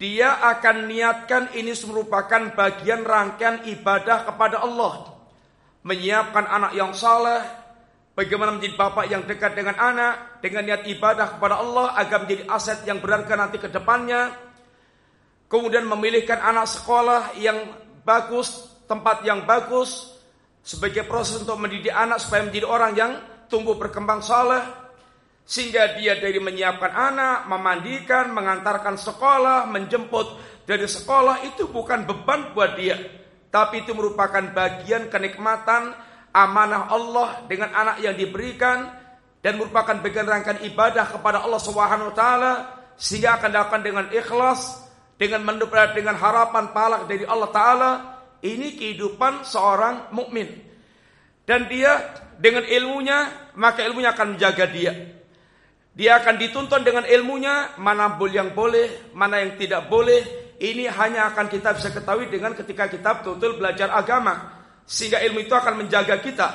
dia akan niatkan ini merupakan bagian rangkaian ibadah kepada Allah. Menyiapkan anak yang saleh, bagaimana menjadi bapak yang dekat dengan anak, dengan niat ibadah kepada Allah agar menjadi aset yang berharga nanti ke depannya. Kemudian memilihkan anak sekolah yang bagus, tempat yang bagus, sebagai proses untuk mendidik anak supaya menjadi orang yang tumbuh berkembang saleh, sehingga dia dari menyiapkan anak, memandikan, mengantarkan sekolah, menjemput dari sekolah itu bukan beban buat dia. Tapi itu merupakan bagian kenikmatan amanah Allah dengan anak yang diberikan dan merupakan bagian rangkaian ibadah kepada Allah Subhanahu wa taala sehingga akan dilakukan dengan ikhlas, dengan dengan harapan pahala dari Allah taala. Ini kehidupan seorang mukmin. Dan dia dengan ilmunya, maka ilmunya akan menjaga dia. Dia akan dituntun dengan ilmunya, mana yang boleh, mana yang tidak boleh. Ini hanya akan kita bisa ketahui dengan ketika kita betul-betul belajar agama. Sehingga ilmu itu akan menjaga kita.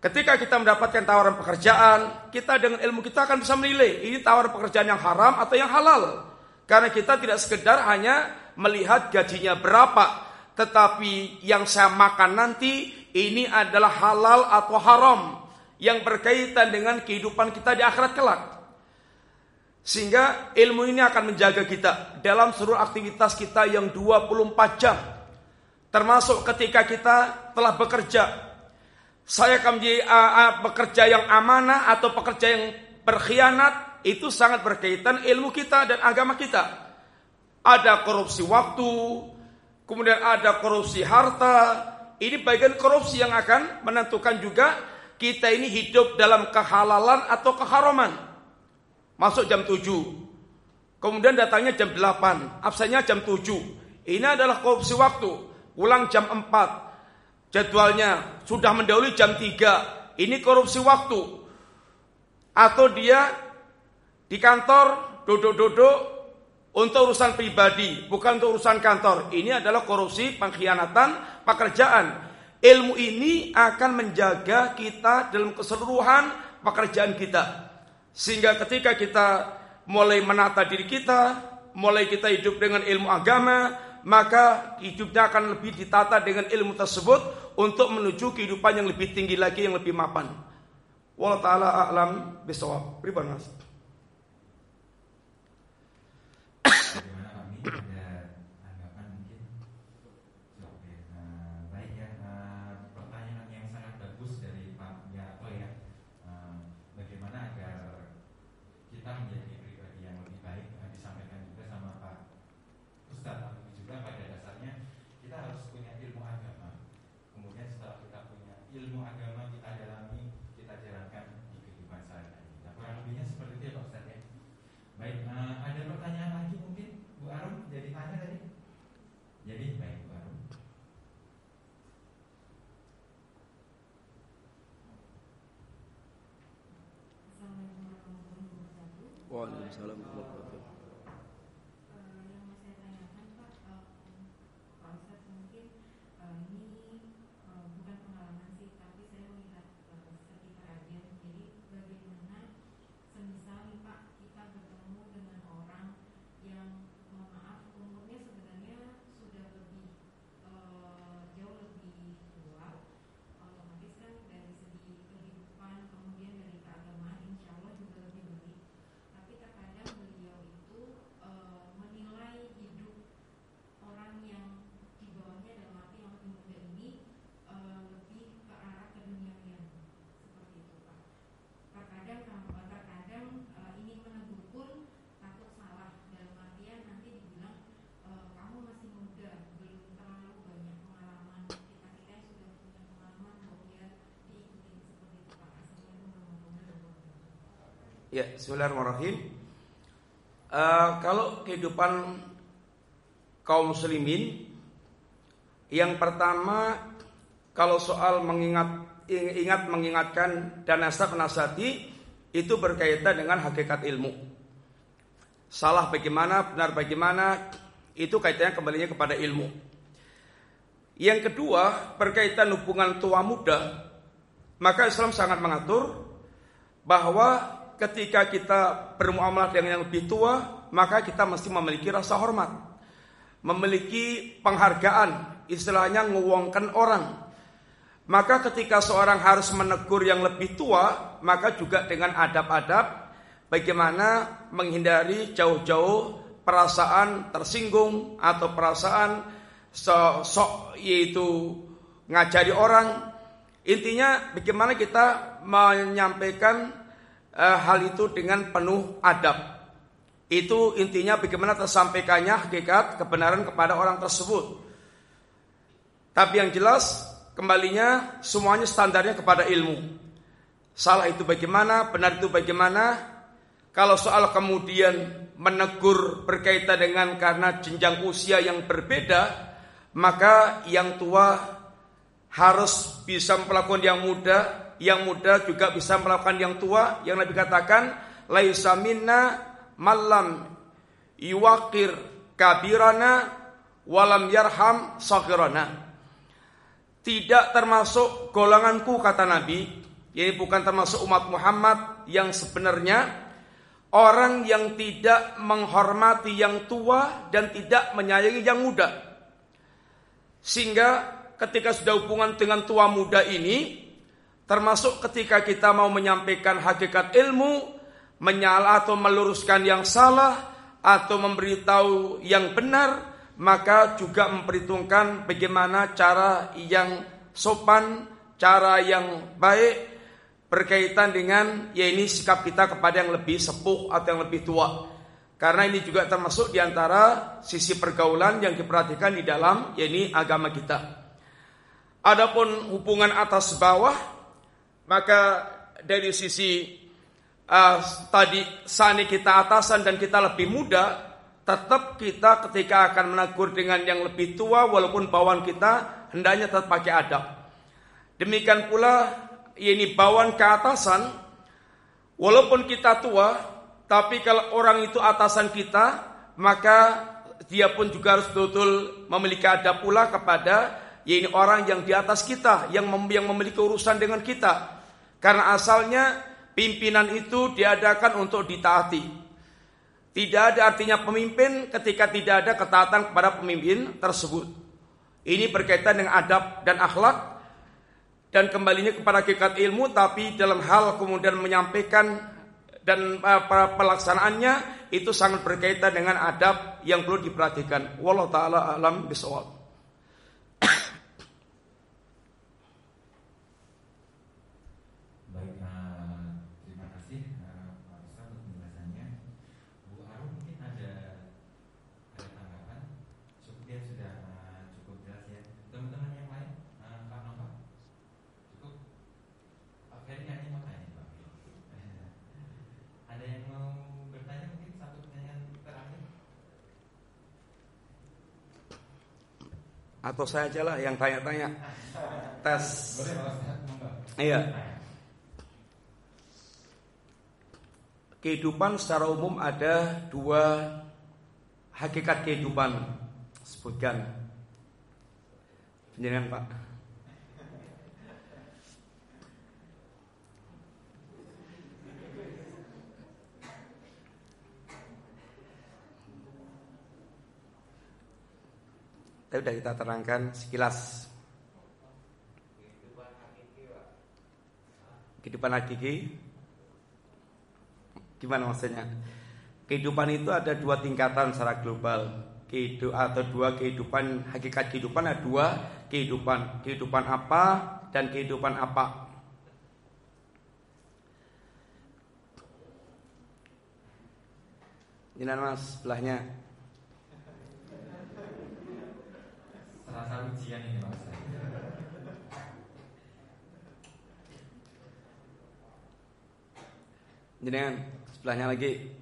Ketika kita mendapatkan tawaran pekerjaan, kita dengan ilmu kita akan bisa menilai ini tawaran pekerjaan yang haram atau yang halal. Karena kita tidak sekedar hanya melihat gajinya berapa, tetapi yang saya makan nanti ini adalah halal atau haram yang berkaitan dengan kehidupan kita di akhirat kelak. Sehingga ilmu ini akan menjaga kita dalam seluruh aktivitas kita yang 24 jam. Termasuk ketika kita telah bekerja. Saya akan menjadi uh, bekerja yang amanah atau pekerja yang berkhianat. Itu sangat berkaitan ilmu kita dan agama kita. Ada korupsi waktu, kemudian ada korupsi harta. Ini bagian korupsi yang akan menentukan juga kita ini hidup dalam kehalalan atau keharaman. Masuk jam 7. Kemudian datangnya jam 8, absennya jam 7. Ini adalah korupsi waktu. Pulang jam 4. Jadwalnya sudah mendahului jam 3. Ini korupsi waktu. Atau dia di kantor duduk-duduk untuk urusan pribadi, bukan untuk urusan kantor. Ini adalah korupsi pengkhianatan pekerjaan. Ilmu ini akan menjaga kita dalam keseluruhan pekerjaan kita. Sehingga ketika kita mulai menata diri kita, mulai kita hidup dengan ilmu agama, maka hidupnya akan lebih ditata dengan ilmu tersebut untuk menuju kehidupan yang lebih tinggi lagi, yang lebih mapan. Wallahu taala a'lam bisawab. Pribadi Ya, Bismillahirrahmanirrahim. Uh, kalau kehidupan kaum muslimin, yang pertama kalau soal mengingat ingat mengingatkan dan nasab nasati itu berkaitan dengan hakikat ilmu. Salah bagaimana, benar bagaimana, itu kaitannya kembalinya kepada ilmu. Yang kedua, berkaitan hubungan tua muda, maka Islam sangat mengatur bahwa ketika kita bermuamalah dengan yang lebih tua, maka kita mesti memiliki rasa hormat. Memiliki penghargaan, istilahnya nguwongkan orang. Maka ketika seorang harus menegur yang lebih tua, maka juga dengan adab-adab bagaimana menghindari jauh-jauh perasaan tersinggung atau perasaan sok yaitu ngajari orang. Intinya bagaimana kita menyampaikan uh, hal itu dengan penuh adab. Itu intinya bagaimana tersampaikannya hakikat kebenaran kepada orang tersebut. Tapi yang jelas kembalinya semuanya standarnya kepada ilmu. Salah itu bagaimana, benar itu bagaimana. Kalau soal kemudian menegur berkaitan dengan karena jenjang usia yang berbeda, maka yang tua harus bisa melakukan yang muda yang muda juga bisa melakukan yang tua. Yang Nabi katakan laisa minna malam yuwakir kabirana walam yarham saghirana. Tidak termasuk golonganku kata Nabi. Ini bukan termasuk umat Muhammad yang sebenarnya. Orang yang tidak menghormati yang tua dan tidak menyayangi yang muda. Sehingga ketika sudah hubungan dengan tua muda ini Termasuk ketika kita mau menyampaikan hakikat ilmu, menyala atau meluruskan yang salah, atau memberitahu yang benar, maka juga memperhitungkan bagaimana cara yang sopan, cara yang baik berkaitan dengan ya ini sikap kita kepada yang lebih sepuh atau yang lebih tua. Karena ini juga termasuk di antara sisi pergaulan yang diperhatikan di dalam ya ini agama kita. Adapun hubungan atas bawah maka dari sisi uh, tadi sani kita atasan dan kita lebih muda, tetap kita ketika akan menegur dengan yang lebih tua walaupun bawaan kita hendaknya tetap pakai adab. Demikian pula ini bawaan ke atasan walaupun kita tua tapi kalau orang itu atasan kita maka dia pun juga harus betul memiliki adab pula kepada ini orang yang di atas kita yang yang memiliki urusan dengan kita karena asalnya pimpinan itu diadakan untuk ditaati. Tidak ada artinya pemimpin ketika tidak ada ketaatan kepada pemimpin tersebut. Ini berkaitan dengan adab dan akhlak dan kembalinya kepada hakikat ilmu tapi dalam hal kemudian menyampaikan dan uh, pelaksanaannya itu sangat berkaitan dengan adab yang perlu diperhatikan. Wallahu taala alam bisawab. Atau saya aja lah yang tanya-tanya. Tes. Iya. kehidupan secara umum ada dua hakikat kehidupan. Sebutkan. Penjelasan Pak. Tapi sudah kita terangkan sekilas. Kehidupan hakiki. Gimana maksudnya? Kehidupan itu ada dua tingkatan secara global. Kehidupan atau dua kehidupan Hakikat kehidupan ada dua kehidupan. Kehidupan apa dan kehidupan apa. Ini mas sebelahnya ujian ini Jenengan sebelahnya lagi.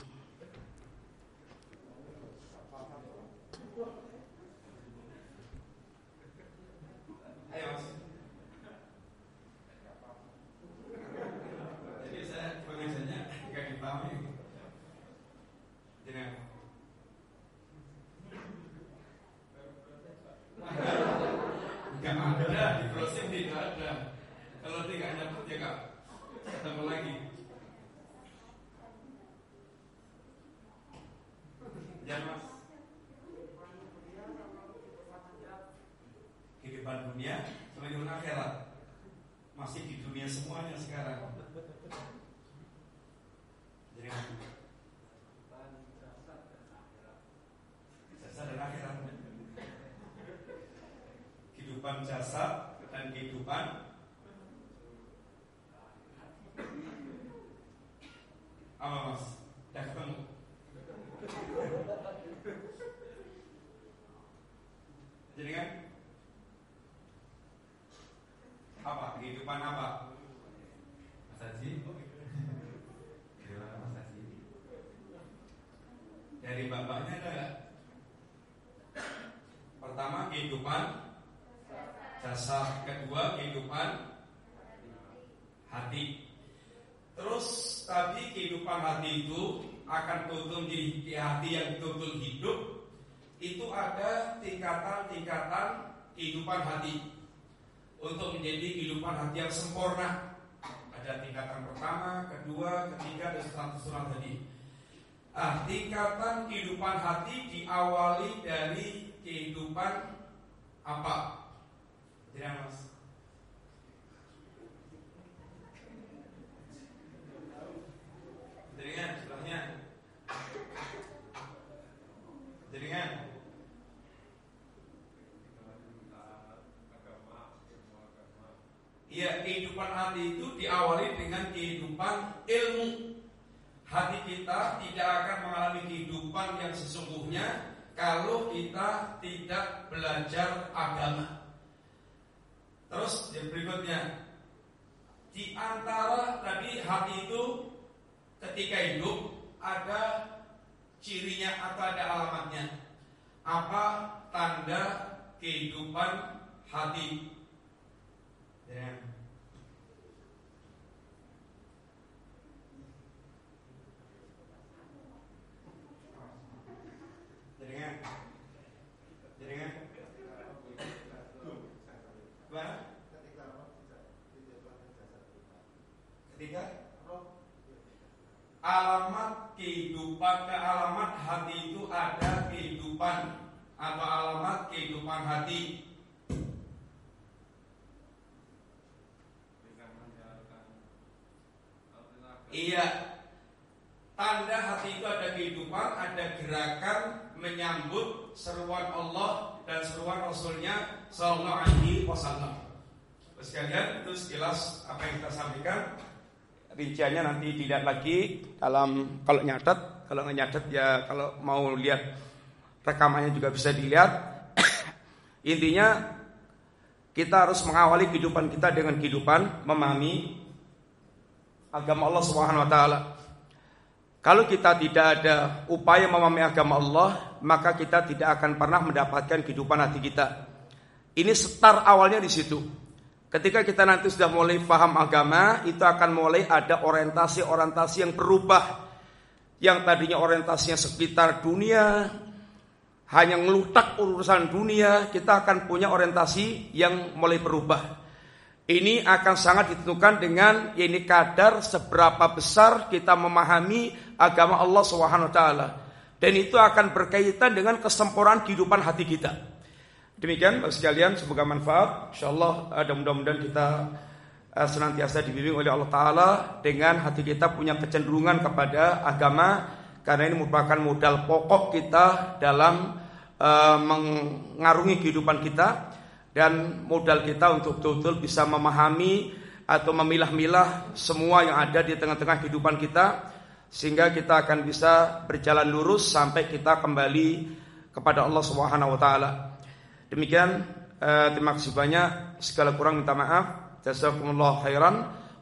Ayo mas. Jadi saya pengajarnya nggak dipahami. Jenengan. Enggak ada di proses tidak ada. Kalau tidak dapat ya kak, ketemu lagi. Ya mas Kehidupan dunia sama kehidupan akhirat Masih di dunia semuanya sekarang Jadi Jasa dan akhirat Kehidupan jasa dan kehidupan Apa mas? Udah ketemu? Jadi kan apa kehidupan apa? Mas Haji Gimana Mas Haji Dari bapaknya ada? Pertama kehidupan jasa, kedua kehidupan hati. Terus tadi kehidupan hati itu akan betul menjadi hati yang betul hidup itu ada tingkatan-tingkatan kehidupan hati untuk menjadi kehidupan hati yang sempurna. Ada tingkatan pertama, kedua, ketiga, dan seterusnya tadi. Ah, tingkatan kehidupan hati diawali dari kehidupan apa? Tidak mas. Jaringan sebelahnya. Jaringan. Iya, kehidupan hati itu diawali dengan kehidupan ilmu. Hati kita tidak akan mengalami kehidupan yang sesungguhnya kalau kita tidak belajar agama. Terus yang berikutnya, di antara tadi hati itu ketika hidup ada cirinya atau ada alamatnya. Apa tanda kehidupan hati? Ya. Jaringan. Jaringan. Gimana? Ketika alamat kehidupan ke alamat hati itu ada kehidupan atau alamat kehidupan hati. Iya. Tanda hati itu ada kehidupan, ada gerakan menyambut seruan Allah dan seruan Rasulnya Sallallahu Alaihi Wasallam. Sekalian itu sekilas apa yang kita sampaikan. Rinciannya nanti tidak lagi dalam kalau nyatet, kalau nggak nyatet ya kalau mau lihat rekamannya juga bisa dilihat. Intinya kita harus mengawali kehidupan kita dengan kehidupan memahami agama Allah Subhanahu wa taala. Kalau kita tidak ada upaya memahami agama Allah, maka kita tidak akan pernah mendapatkan kehidupan hati kita. Ini start awalnya di situ. Ketika kita nanti sudah mulai paham agama, itu akan mulai ada orientasi-orientasi yang berubah yang tadinya orientasinya sekitar dunia, hanya ngelutak urusan dunia, kita akan punya orientasi yang mulai berubah. Ini akan sangat ditentukan dengan ini kadar seberapa besar kita memahami agama Allah taala. Dan itu akan berkaitan dengan kesempurnaan kehidupan hati kita. Demikian Bapak sekalian semoga manfaat. Insyaallah ada mudah-mudahan kita uh, senantiasa dibimbing oleh Allah taala dengan hati kita punya kecenderungan kepada agama karena ini merupakan modal pokok kita dalam uh, mengarungi kehidupan kita dan modal kita untuk betul-betul bisa memahami atau memilah-milah semua yang ada di tengah-tengah kehidupan kita sehingga kita akan bisa berjalan lurus sampai kita kembali kepada Allah Subhanahu wa taala. Demikian eh, terima kasih banyak segala kurang minta maaf. Jazakumullah khairan.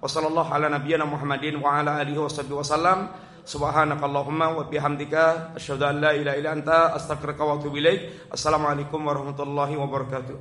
Wassallallahu ala nabiyyina Muhammadin wa ala alihi washabbihi wasallam. Subhanakallahumma wa bihamdika asyhadu an la ilaha illa anta astaghfiruka wa atubu ilaik. Assalamualaikum warahmatullahi wabarakatuh.